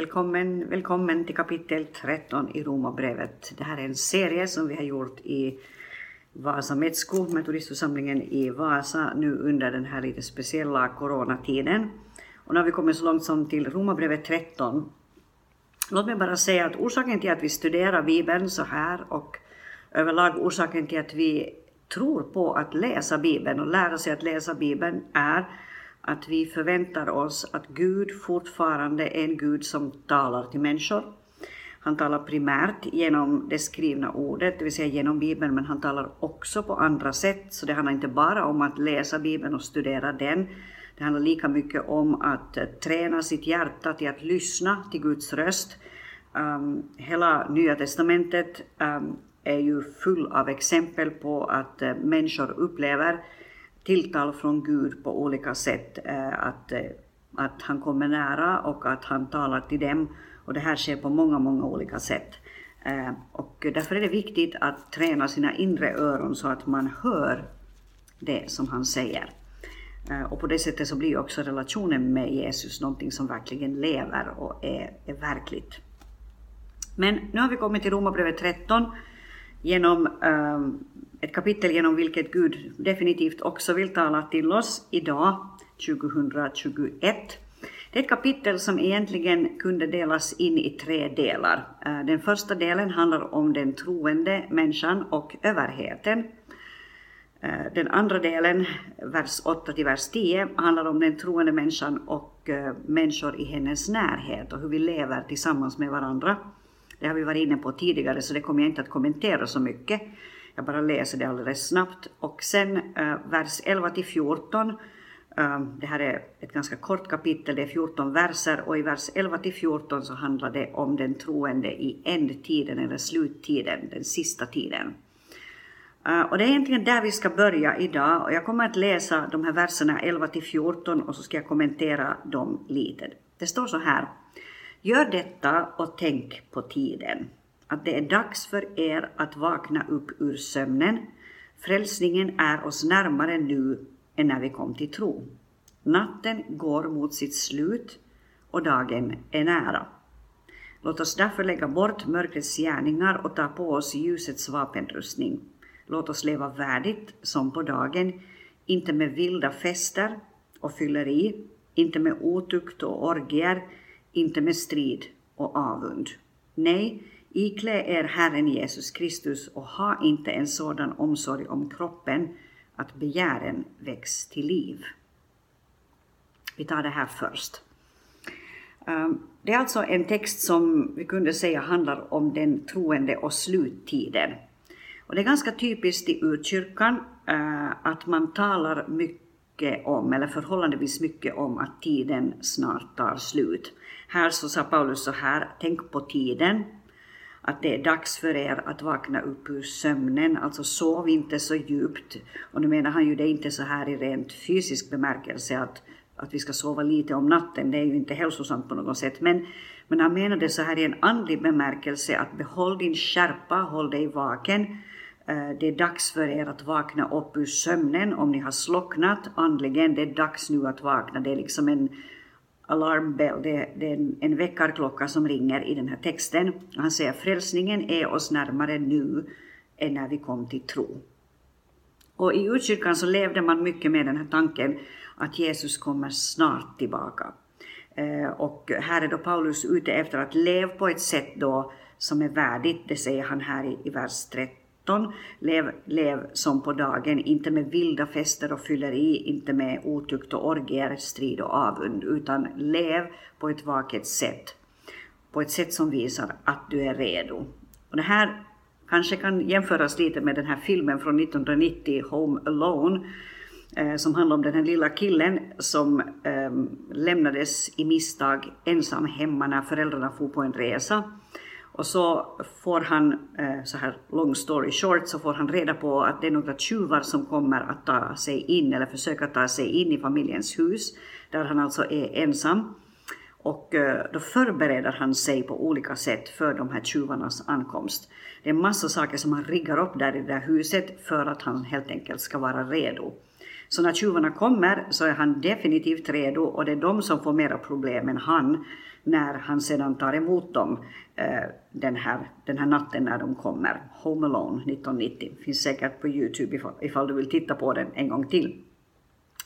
Välkommen, välkommen till kapitel 13 i Romarbrevet. Det här är en serie som vi har gjort i Vasa Metsko, metodistförsamlingen i Vasa, nu under den här lite speciella coronatiden. Och nu har vi kommit så långt som till Romarbrevet 13. Låt mig bara säga att orsaken till att vi studerar Bibeln så här och överlag orsaken till att vi tror på att läsa Bibeln och lära sig att läsa Bibeln är att vi förväntar oss att Gud fortfarande är en Gud som talar till människor. Han talar primärt genom det skrivna ordet, det vill säga genom Bibeln, men han talar också på andra sätt. Så det handlar inte bara om att läsa Bibeln och studera den. Det handlar lika mycket om att eh, träna sitt hjärta till att lyssna till Guds röst. Um, hela Nya Testamentet um, är ju full av exempel på att uh, människor upplever tilltal från Gud på olika sätt. Eh, att, eh, att han kommer nära och att han talar till dem. Och det här sker på många, många olika sätt. Eh, och därför är det viktigt att träna sina inre öron så att man hör det som han säger. Och på det sättet så blir också relationen med Jesus någonting som verkligen lever och är, är verkligt. Men nu har vi kommit till Romarbrevet 13 genom ett kapitel genom vilket Gud definitivt också vill tala till oss idag, 2021. Det är ett kapitel som egentligen kunde delas in i tre delar. Eh, den första delen handlar om den troende människan och överheten. Eh, den andra delen, vers 8 till vers 10, handlar om den troende människan och eh, människor i hennes närhet och hur vi lever tillsammans med varandra. Det har vi varit inne på tidigare så det kommer jag inte att kommentera så mycket. Jag bara läser det alldeles snabbt. Och sen eh, vers 11 till 14. Eh, det här är ett ganska kort kapitel, det är 14 verser och i vers 11 till 14 så handlar det om den troende i ändtiden eller sluttiden, den sista tiden. Uh, och det är egentligen där vi ska börja idag och jag kommer att läsa de här verserna 11 till 14 och så ska jag kommentera dem lite. Det står så här. Gör detta och tänk på tiden att det är dags för er att vakna upp ur sömnen. Frälsningen är oss närmare nu än när vi kom till tro. Natten går mot sitt slut och dagen är nära. Låt oss därför lägga bort mörkrets gärningar och ta på oss ljusets vapenrustning. Låt oss leva värdigt som på dagen, inte med vilda fester och fylleri, inte med otukt och orgier, inte med strid och avund. Nej, Iklä er Herren Jesus Kristus och ha inte en sådan omsorg om kroppen att begären väcks till liv. Vi tar det här först. Ehm, det är alltså en text som vi kunde säga handlar om den troende och sluttiden. Och det är ganska typiskt i urkyrkan eh, att man talar mycket om, eller förhållandevis mycket om, att tiden snart tar slut. Här så sa Paulus så här, tänk på tiden, att det är dags för er att vakna upp ur sömnen, alltså sov inte så djupt. Och nu menar han ju det inte så här i rent fysisk bemärkelse att, att vi ska sova lite om natten, det är ju inte hälsosamt på något sätt. Men, men han menar det så här i en andlig bemärkelse att behåll din skärpa, håll dig vaken. Eh, det är dags för er att vakna upp ur sömnen om ni har slocknat andligen. Det är dags nu att vakna. Det är liksom en alarmbell, det, det är en, en väckarklocka som ringer i den här texten. Han säger frälsningen är oss närmare nu än när vi kom till tro. Och i urkyrkan så levde man mycket med den här tanken att Jesus kommer snart tillbaka. Eh, och här är då Paulus ute efter att leva på ett sätt då som är värdigt, det säger han här i, i vers 13 13. Lev, lev som på dagen, inte med vilda fester och fylleri, inte med otukt och orgier, strid och avund, utan lev på ett vaket sätt. På ett sätt som visar att du är redo. Och det här kanske kan jämföras lite med den här filmen från 1990, Home Alone, eh, som handlar om den här lilla killen som eh, lämnades i misstag ensam hemma när föräldrarna for på en resa. Och så får han, eh, så här long story short, så får han reda på att det är några tjuvar som kommer att ta sig in eller försöka ta sig in i familjens hus, där han alltså är ensam. Och eh, då förbereder han sig på olika sätt för de här tjuvarnas ankomst. Det är massor saker som han riggar upp där i det där huset för att han helt enkelt ska vara redo. Så när tjuvarna kommer så är han definitivt redo och det är de som får mera problem än han när han sedan tar emot dem eh, den, här, den här natten när de kommer. Home Alone 1990. Finns säkert på Youtube ifall, ifall du vill titta på den en gång till.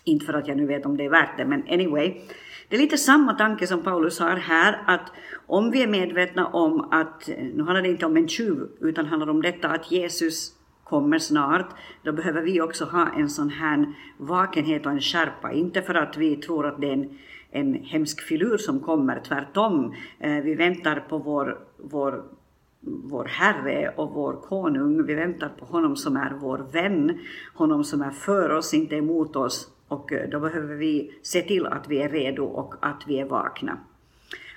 Inte för att jag nu vet om det är värt det, men anyway. Det är lite samma tanke som Paulus har här, att om vi är medvetna om att, nu handlar det inte om en tjuv, utan handlar om detta att Jesus kommer snart, då behöver vi också ha en sån här vakenhet och en skärpa. Inte för att vi tror att det är en, en hemsk filur som kommer, tvärtom. Eh, vi väntar på vår, vår, vår Herre och vår konung. Vi väntar på honom som är vår vän, honom som är för oss, inte emot oss. Och eh, då behöver vi se till att vi är redo och att vi är vakna.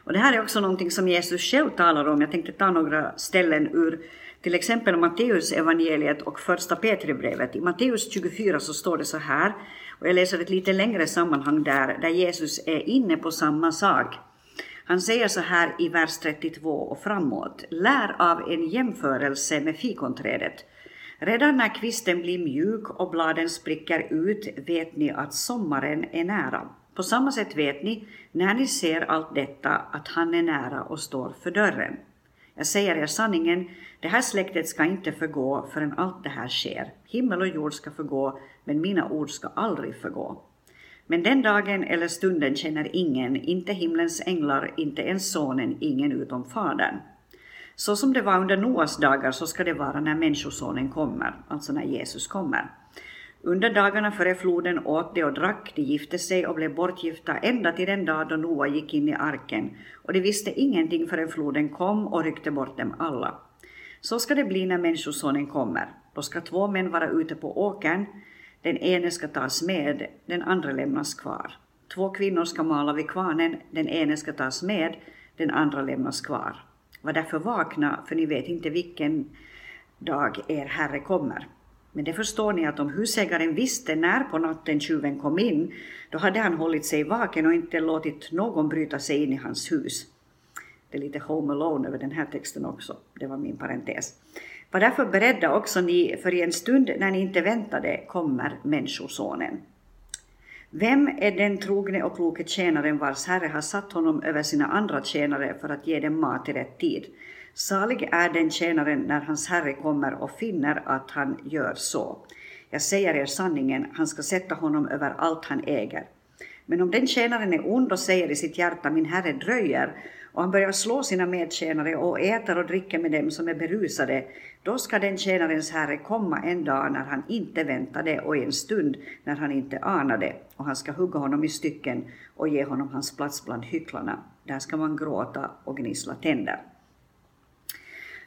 Och det här är också någonting som Jesus själv talar om. Jag tänkte ta några ställen ur till exempel Matteus evangeliet och första Petribrevet. I Matteus 24 så står det så här, och jag läser ett lite längre sammanhang där, där Jesus är inne på samma sak. Han säger så här i vers 32 och framåt. Lär av en jämförelse med fikonträdet. Redan när kvisten blir mjuk och bladen spricker ut vet ni att sommaren är nära. På samma sätt vet ni, när ni ser allt detta, att han är nära och står för dörren. Jag säger er sanningen, det här släktet ska inte förgå förrän allt det här sker. Himmel och jord ska förgå, men mina ord ska aldrig förgå. Men den dagen eller stunden känner ingen, inte himlens änglar, inte ens sonen, ingen utom fadern. Så som det var under Noas dagar så ska det vara när Människosonen kommer, alltså när Jesus kommer. Under dagarna före floden åt de och drack, de gifte sig och blev bortgifta ända till den dag då Noa gick in i arken, och de visste ingenting förrän floden kom och ryckte bort dem alla. Så ska det bli när Människosonen kommer. Då ska två män vara ute på åkern, den ene ska tas med, den andra lämnas kvar. Två kvinnor ska mala vid kvarnen, den ene ska tas med, den andra lämnas kvar. Var därför vakna, för ni vet inte vilken dag er Herre kommer. Men det förstår ni att om husägaren visste när på natten tjuven kom in, då hade han hållit sig vaken och inte låtit någon bryta sig in i hans hus. Det är lite Home Alone över den här texten också. Det var min parentes. Var därför beredda också ni, för i en stund när ni inte väntade kommer Människosonen. Vem är den trogne och kloke tjänaren vars herre har satt honom över sina andra tjänare för att ge dem mat i rätt tid? Salig är den tjänaren när hans herre kommer och finner att han gör så. Jag säger er sanningen, han ska sätta honom över allt han äger. Men om den tjänaren är ond och säger i sitt hjärta, min herre dröjer, och han börjar slå sina medtjänare och äter och dricker med dem som är berusade, då ska den tjänarens herre komma en dag när han inte väntade och en stund när han inte anade, och han ska hugga honom i stycken och ge honom hans plats bland hycklarna. Där ska man gråta och gnissla tänder.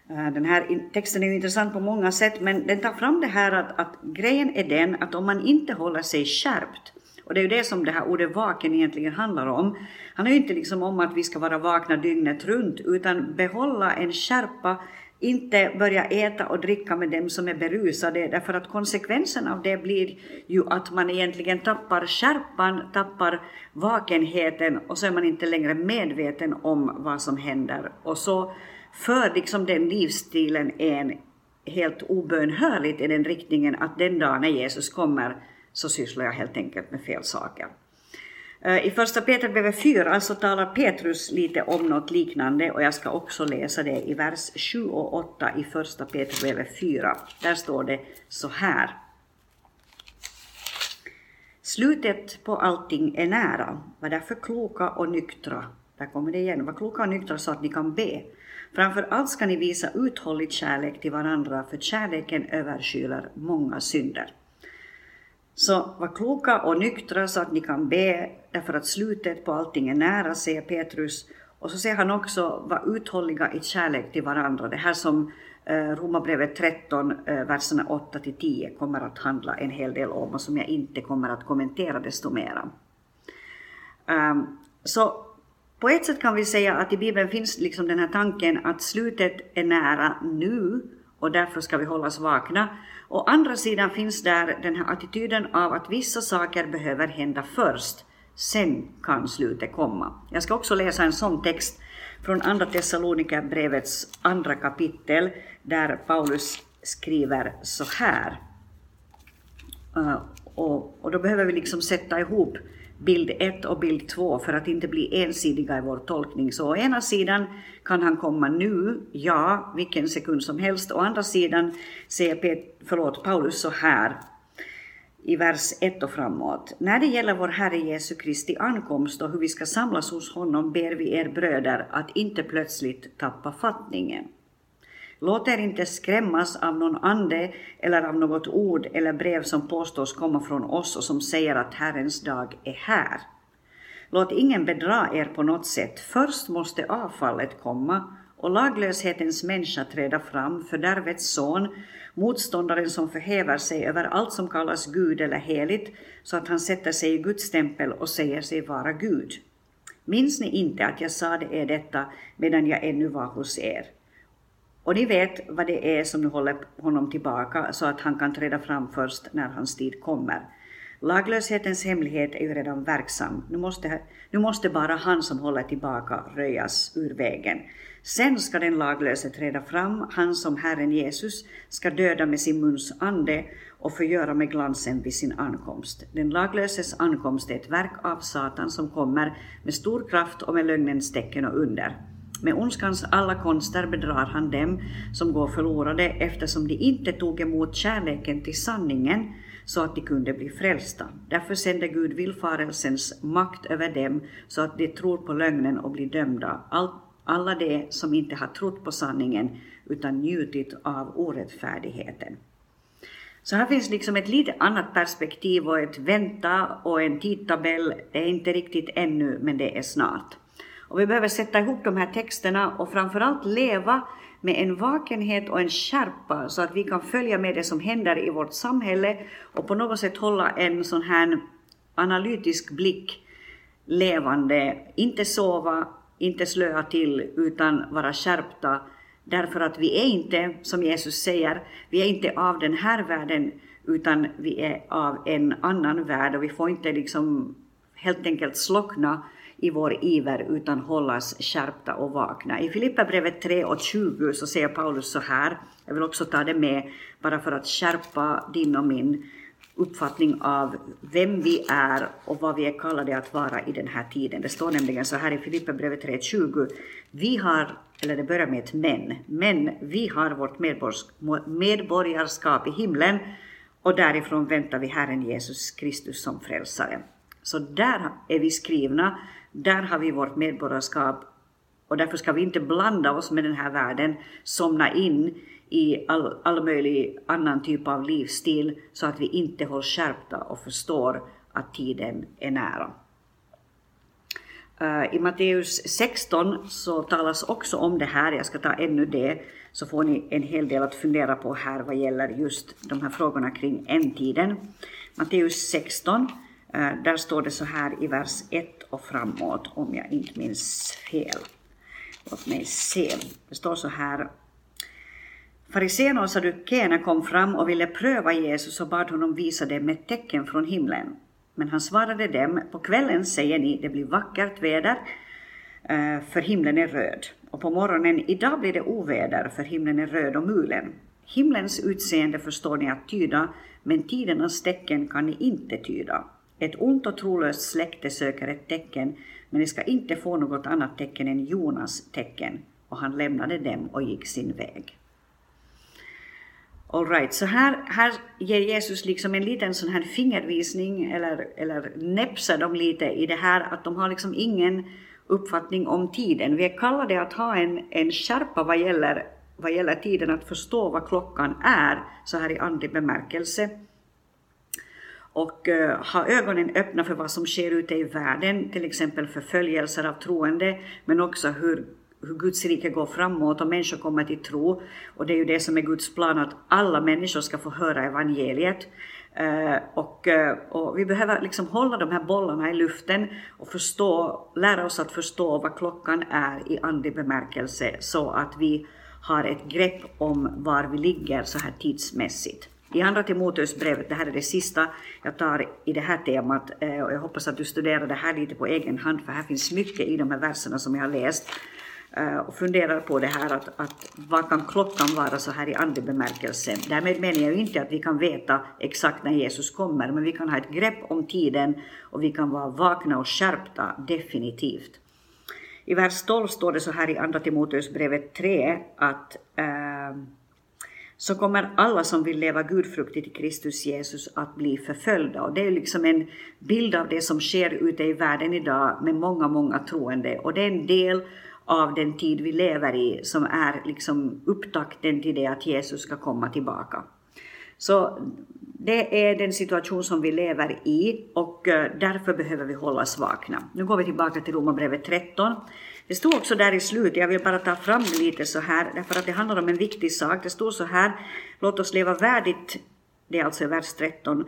Eh, den här texten är ju intressant på många sätt, men den tar fram det här att, att grejen är den att om man inte håller sig skärpt, och det är ju det som det här ordet vaken egentligen handlar om. Han är ju inte liksom om att vi ska vara vakna dygnet runt, utan behålla en skärpa, inte börja äta och dricka med dem som är berusade, därför att konsekvensen av det blir ju att man egentligen tappar skärpan, tappar vakenheten och så är man inte längre medveten om vad som händer. Och så för liksom den livsstilen en helt obönhörligt i den riktningen att den dag när Jesus kommer så sysslar jag helt enkelt med fel saker. Eh, I första Petrusbrevet 4 så talar Petrus lite om något liknande och jag ska också läsa det i vers 7 och 8 i första Petrusbrevet 4. Där står det så här. Slutet på allting är nära. Var därför kloka och nyktra. Där kommer det igen. Var kloka och nyktra så att ni kan be. Framför allt ska ni visa uthållig kärlek till varandra, för kärleken överskyler många synder. Så var kloka och nyktra så att ni kan be, därför att slutet på allting är nära, säger Petrus. Och så säger han också, var uthålliga i kärlek till varandra. Det här som eh, Romarbrevet 13, eh, verserna 8 till 10 kommer att handla en hel del om och som jag inte kommer att kommentera desto mera. Ehm, så på ett sätt kan vi säga att i Bibeln finns liksom den här tanken att slutet är nära nu och därför ska vi hållas vakna. Å andra sidan finns där den här attityden av att vissa saker behöver hända först, sen kan slutet komma. Jag ska också läsa en sån text från Andra Thessalonikerbrevets andra kapitel där Paulus skriver så här. Och, och då behöver vi liksom sätta ihop bild 1 och bild 2 för att inte bli ensidiga i vår tolkning. Så å ena sidan kan han komma nu, ja, vilken sekund som helst. Å andra sidan säger Pet, förlåt, Paulus så här i vers 1 och framåt. När det gäller vår Herre Jesu Kristi ankomst och hur vi ska samlas hos honom ber vi er bröder att inte plötsligt tappa fattningen. Låt er inte skrämmas av någon ande eller av något ord eller brev som påstås komma från oss och som säger att Herrens dag är här. Låt ingen bedra er på något sätt. Först måste avfallet komma och laglöshetens människa träda fram, fördärvets son, motståndaren som förhäver sig över allt som kallas Gud eller heligt, så att han sätter sig i Guds tempel och säger sig vara Gud. Minns ni inte att jag sade er detta medan jag ännu var hos er? Och ni vet vad det är som nu håller honom tillbaka så att han kan träda fram först när hans tid kommer. Laglöshetens hemlighet är ju redan verksam. Nu måste, nu måste bara han som håller tillbaka röjas ur vägen. Sen ska den laglöse träda fram, han som Herren Jesus ska döda med sin muns ande och förgöra med glansen vid sin ankomst. Den laglöses ankomst är ett verk av Satan som kommer med stor kraft och med lögnens tecken och under. Med ondskans alla konster bedrar han dem som går förlorade eftersom de inte tog emot kärleken till sanningen så att de kunde bli frälsta. Därför sände Gud villfarelsens makt över dem så att de tror på lögnen och blir dömda. alla de som inte har trott på sanningen utan njutit av orättfärdigheten. Så här finns liksom ett lite annat perspektiv och ett vänta och en tidtabell. Det är inte riktigt ännu, men det är snart. Och vi behöver sätta ihop de här texterna och framförallt leva med en vakenhet och en skärpa så att vi kan följa med det som händer i vårt samhälle och på något sätt hålla en sån här analytisk blick levande, inte sova, inte slöa till utan vara skärpta. Därför att vi är inte, som Jesus säger, vi är inte av den här världen utan vi är av en annan värld. Och vi får inte liksom helt enkelt slockna i vår iver utan hållas skärpta och vakna. I Filipperbrevet 3 och 20 så säger Paulus så här, jag vill också ta det med bara för att skärpa din och min uppfattning av vem vi är och vad vi är kallade att vara i den här tiden. Det står nämligen så här i Filipperbrevet 3.20. Vi har, eller det börjar med ett men, men vi har vårt medborgarskap i himlen och därifrån väntar vi Herren Jesus Kristus som frälsare. Så där är vi skrivna där har vi vårt medborgarskap och därför ska vi inte blanda oss med den här världen, somna in i all, all möjlig annan typ av livsstil så att vi inte hålls skärpta och förstår att tiden är nära. Eh, I Matteus 16 så talas också om det här, jag ska ta ännu det, så får ni en hel del att fundera på här vad gäller just de här frågorna kring ändtiden. Matteus 16, Eh, där står det så här i vers 1 och framåt om jag inte minns fel. Låt mig se. Det står så här. Fariséerna och saddukeerna kom fram och ville pröva Jesus och bad honom visa dem ett tecken från himlen. Men han svarade dem, på kvällen säger ni det blir vackert väder eh, för himlen är röd. Och på morgonen, idag blir det oväder för himlen är röd och mulen. Himlens utseende förstår ni att tyda, men tidernas tecken kan ni inte tyda. Ett ont och trolöst släkte söker ett tecken, men de ska inte få något annat tecken än Jonas tecken. Och han lämnade dem och gick sin väg. All right, så här, här ger Jesus liksom en liten sån här fingervisning eller, eller näpsar dem lite i det här att de har liksom ingen uppfattning om tiden. Vi är kallade att ha en, en skärpa vad gäller, vad gäller tiden, att förstå vad klockan är så här i andlig bemärkelse och eh, ha ögonen öppna för vad som sker ute i världen, till exempel förföljelser av troende, men också hur, hur Guds rike går framåt och människor kommer till tro. Och det är ju det som är Guds plan, att alla människor ska få höra evangeliet. Eh, och, eh, och, vi behöver liksom hålla de här bollarna i luften och förstå, lära oss att förstå vad klockan är i andlig bemärkelse så att vi har ett grepp om var vi ligger så här tidsmässigt. I Andra Timoteusbrevet, det här är det sista jag tar i det här temat, eh, och jag hoppas att du studerar det här lite på egen hand, för här finns mycket i de här verserna som jag har läst. Eh, och funderar på det här att, att vad kan klockan vara så här i andlig bemärkelse. Därmed menar jag ju inte att vi kan veta exakt när Jesus kommer, men vi kan ha ett grepp om tiden och vi kan vara vakna och skärpta, definitivt. I vers 12 står det så här i Andra Timoteusbrevet 3 att eh, så kommer alla som vill leva gudfruktigt i Kristus Jesus att bli förföljda. Och det är liksom en bild av det som sker ute i världen idag med många, många troende. Och det är en del av den tid vi lever i som är liksom upptakten till det att Jesus ska komma tillbaka. Så det är den situation som vi lever i och eh, därför behöver vi hållas vakna. Nu går vi tillbaka till Romarbrevet 13. Det stod också där i slutet, jag vill bara ta fram det lite så här, därför att det handlar om en viktig sak. Det står så här, låt oss leva värdigt, det är alltså vers 13,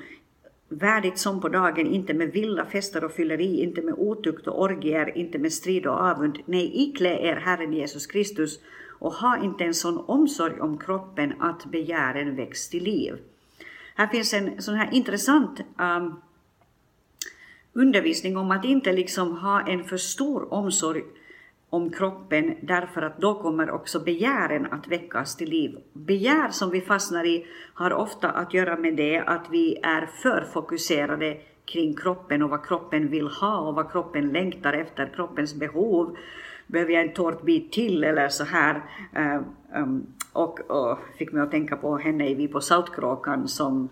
värdigt som på dagen, inte med vilda fester och fylleri, inte med otukt och orgier, inte med strid och avund. Nej, iklä er Herren Jesus Kristus och ha inte en sån omsorg om kroppen att begären väcks till liv. Här finns en sån här intressant um, undervisning om att inte liksom ha en för stor omsorg om kroppen därför att då kommer också begären att väckas till liv. Begär som vi fastnar i har ofta att göra med det att vi är för fokuserade kring kroppen och vad kroppen vill ha och vad kroppen längtar efter, kroppens behov. Behöver jag en tårtbit till eller så här? Eh, ehm, och, och, fick mig att tänka på henne i Vi på Saltkråkan som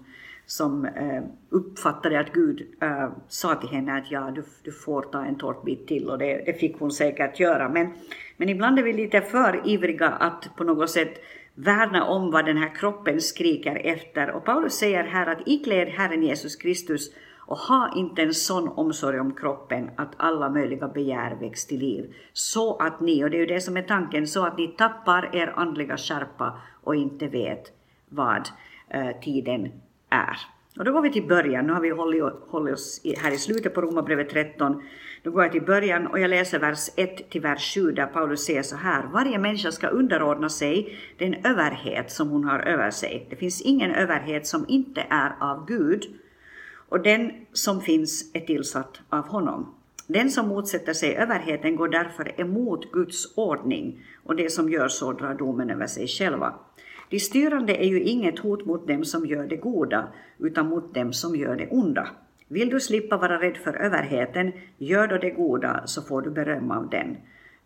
som eh, uppfattade att Gud eh, sa till henne att ja, du, du får ta en tårtbit till och det, det fick hon säkert göra. Men, men ibland är vi lite för ivriga att på något sätt värna om vad den här kroppen skriker efter. Och Paulus säger här att ikläd Herren Jesus Kristus och ha inte en sån omsorg om kroppen att alla möjliga begär väcks till liv. Så att ni, och det är ju det som är tanken, så att ni tappar er andliga skärpa och inte vet vad eh, tiden är. Och då går vi till början, nu har vi hållit, hållit oss här i slutet på Romarbrevet 13. Då går jag till början och jag läser vers 1 till vers 7 där Paulus säger så här. Varje människa ska underordna sig den överhet som hon har över sig. Det finns ingen överhet som inte är av Gud och den som finns är tillsatt av honom. Den som motsätter sig överheten går därför emot Guds ordning och det som gör så drar domen över sig själva. De styrande är ju inget hot mot dem som gör det goda, utan mot dem som gör det onda. Vill du slippa vara rädd för överheten, gör då det goda så får du beröm av den.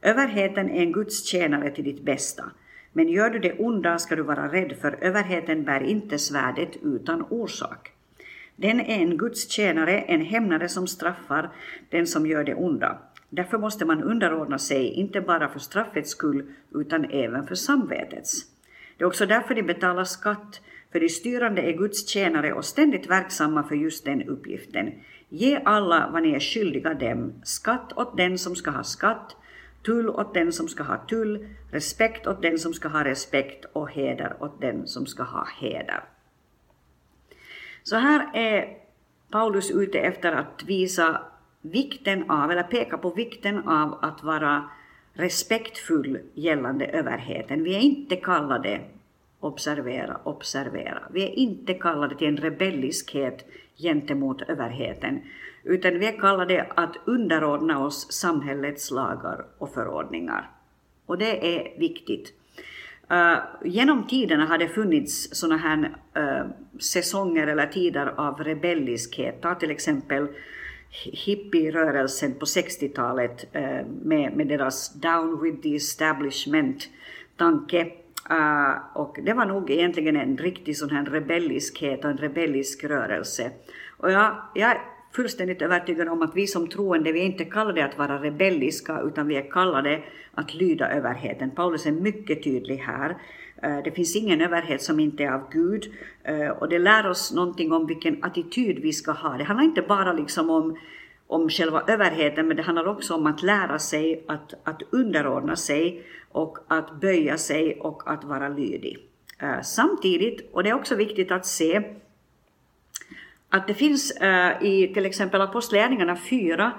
Överheten är en Guds tjänare till ditt bästa. Men gör du det onda ska du vara rädd, för överheten bär inte svärdet utan orsak. Den är en Guds tjänare, en hämnare som straffar den som gör det onda. Därför måste man underordna sig, inte bara för straffets skull, utan även för samvetets. Det är också därför de betalar skatt, för de styrande är Guds tjänare och ständigt verksamma för just den uppgiften. Ge alla vad ni är skyldiga dem, skatt åt den som ska ha skatt, tull åt den som ska ha tull, respekt åt den som ska ha respekt och heder åt den som ska ha heder. Så här är Paulus ute efter att visa vikten av, eller peka på vikten av att vara respektfull gällande överheten. Vi är inte kallade, observera, observera, vi är inte kallade till en rebelliskhet gentemot överheten, utan vi är kallade att underordna oss samhällets lagar och förordningar. Och det är viktigt. Uh, genom tiderna har det funnits sådana här uh, säsonger eller tider av rebelliskhet. Ta till exempel hippierörelsen på 60-talet eh, med, med deras down with the establishment-tanke. Eh, och det var nog egentligen en riktig sån här rebelliskhet och en rebellisk rörelse. Och jag, jag är fullständigt övertygad om att vi som troende, vi är inte kallade att vara rebelliska, utan vi är kallade att lyda överheten. Paulus är mycket tydlig här. Eh, det finns ingen överhet som inte är av Gud eh, och det lär oss någonting om vilken attityd vi ska ha. Det handlar inte bara liksom om, om själva överheten men det handlar också om att lära sig att, att underordna sig och att böja sig och att vara lydig. Eh, samtidigt, och det är också viktigt att se att det finns i till exempel Apostlagärningarna 4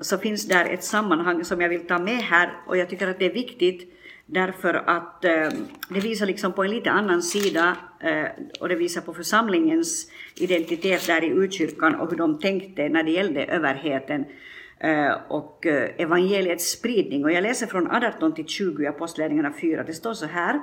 så finns där ett sammanhang som jag vill ta med här och jag tycker att det är viktigt Därför att eh, det visar liksom på en lite annan sida eh, och det visar på församlingens identitet där i utkyrkan och hur de tänkte när det gällde överheten. Eh, och eh, evangeliets spridning. Och jag läser från 18 till 20 i Apostlagärningarna 4. Det står så här.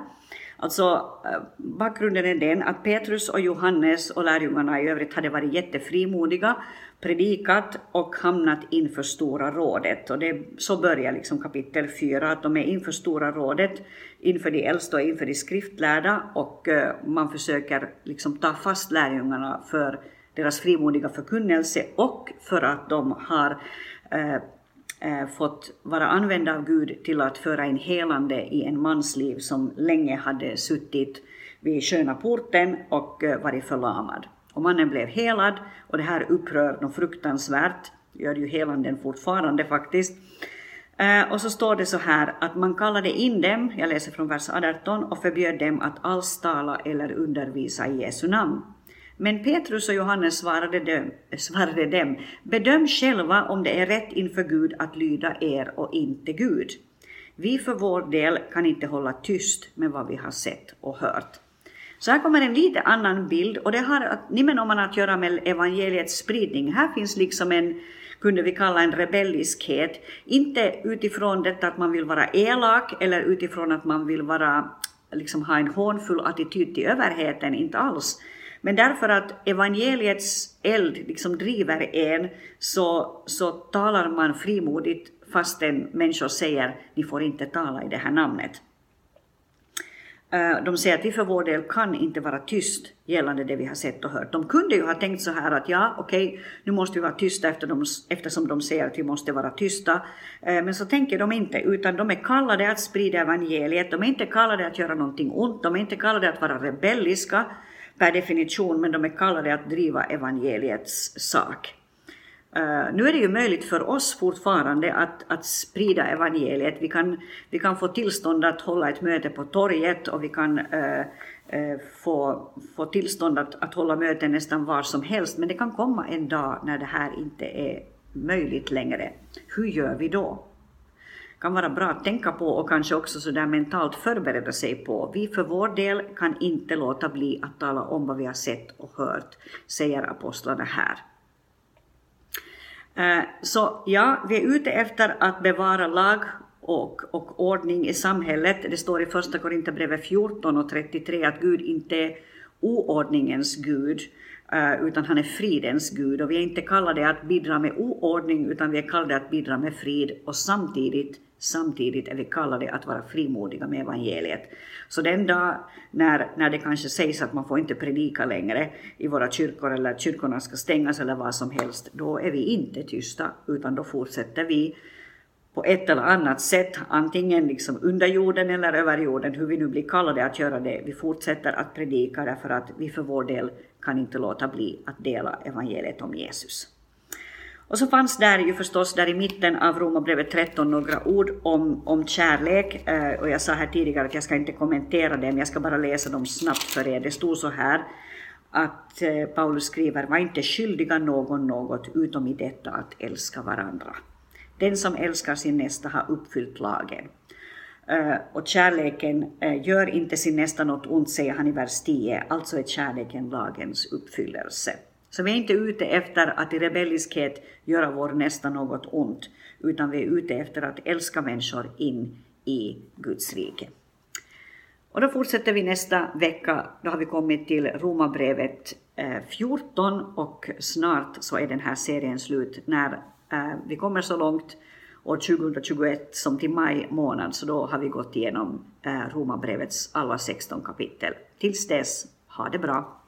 Alltså eh, bakgrunden är den att Petrus och Johannes och lärjungarna i övrigt hade varit jättefrimodiga, predikat och hamnat inför Stora rådet. Och det, så börjar liksom kapitel 4, att de är inför Stora rådet, inför de äldsta och inför de skriftlärda och eh, man försöker liksom ta fast lärjungarna för deras frimodiga förkunnelse och för att de har eh, eh, fått vara använda av Gud till att föra in helande i en mans liv som länge hade suttit vid sköna porten och eh, varit förlamad. Och mannen blev helad och det här upprör dem fruktansvärt, gör ju helanden fortfarande faktiskt. Eh, och så står det så här att man kallade in dem, jag läser från vers 18, och förbjöd dem att alls tala eller undervisa i Jesu namn. Men Petrus och Johannes svarade dem, svarade dem, bedöm själva om det är rätt inför Gud att lyda er och inte Gud. Vi för vår del kan inte hålla tyst med vad vi har sett och hört. Så här kommer en lite annan bild och det har nimenomaan att göra med evangeliets spridning. Här finns liksom en, kunde vi kalla en rebelliskhet, inte utifrån detta att man vill vara elak eller utifrån att man vill vara, liksom ha en hånfull attityd till överheten, inte alls. Men därför att evangeliets eld liksom driver en så, så talar man frimodigt fastän människor säger ni får inte tala i det här namnet. Eh, de säger att vi för vår del kan inte vara tyst gällande det vi har sett och hört. De kunde ju ha tänkt så här att ja, okej, okay, nu måste vi vara tysta eftersom de säger att vi måste vara tysta. Eh, men så tänker de inte, utan de är kallade att sprida evangeliet. De är inte kallade att göra någonting ont, de är inte kallade att vara rebelliska per definition, men de är kallade att driva evangeliets sak. Uh, nu är det ju möjligt för oss fortfarande att, att sprida evangeliet. Vi kan, vi kan få tillstånd att hålla ett möte på torget och vi kan uh, uh, få, få tillstånd att, att hålla möten nästan var som helst. Men det kan komma en dag när det här inte är möjligt längre. Hur gör vi då? Kan vara bra att tänka på och kanske också så där mentalt förbereda sig på. Vi för vår del kan inte låta bli att tala om vad vi har sett och hört, säger apostlarna här. Eh, så ja, vi är ute efter att bevara lag och, och ordning i samhället. Det står i första Korinthierbrevet 14 och 33 att Gud inte är oordningens Gud, Eh, utan han är fridens Gud. Och vi är inte kallade att bidra med oordning, utan vi är kallade att bidra med frid och samtidigt Samtidigt är vi kallade att vara frimodiga med evangeliet. Så den dag när, när det kanske sägs att man får inte predika längre i våra kyrkor eller att kyrkorna ska stängas eller vad som helst, då är vi inte tysta utan då fortsätter vi på ett eller annat sätt, antingen liksom under jorden eller över jorden, hur vi nu blir kallade att göra det. Vi fortsätter att predika därför att vi för vår del kan inte låta bli att dela evangeliet om Jesus. Och så fanns där ju förstås där i mitten av Romarbrevet 13 några ord om, om kärlek. Eh, och jag sa här tidigare att jag ska inte kommentera dem, jag ska bara läsa dem snabbt för er. Det stod så här att eh, Paulus skriver, var inte skyldiga någon något utom i detta att älska varandra. Den som älskar sin nästa har uppfyllt lagen. Eh, och kärleken eh, gör inte sin nästa något ont, säger han i vers 10, alltså är kärleken lagens uppfyllelse. Så vi är inte ute efter att i rebelliskhet göra vår nästa något ont, utan vi är ute efter att älska människor in i Guds rike. Och då fortsätter vi nästa vecka, då har vi kommit till Romarbrevet eh, 14 och snart så är den här serien slut när Eh, vi kommer så långt år 2021 som till maj månad, så då har vi gått igenom eh, Romarbrevets alla 16 kapitel. Tills dess, ha det bra!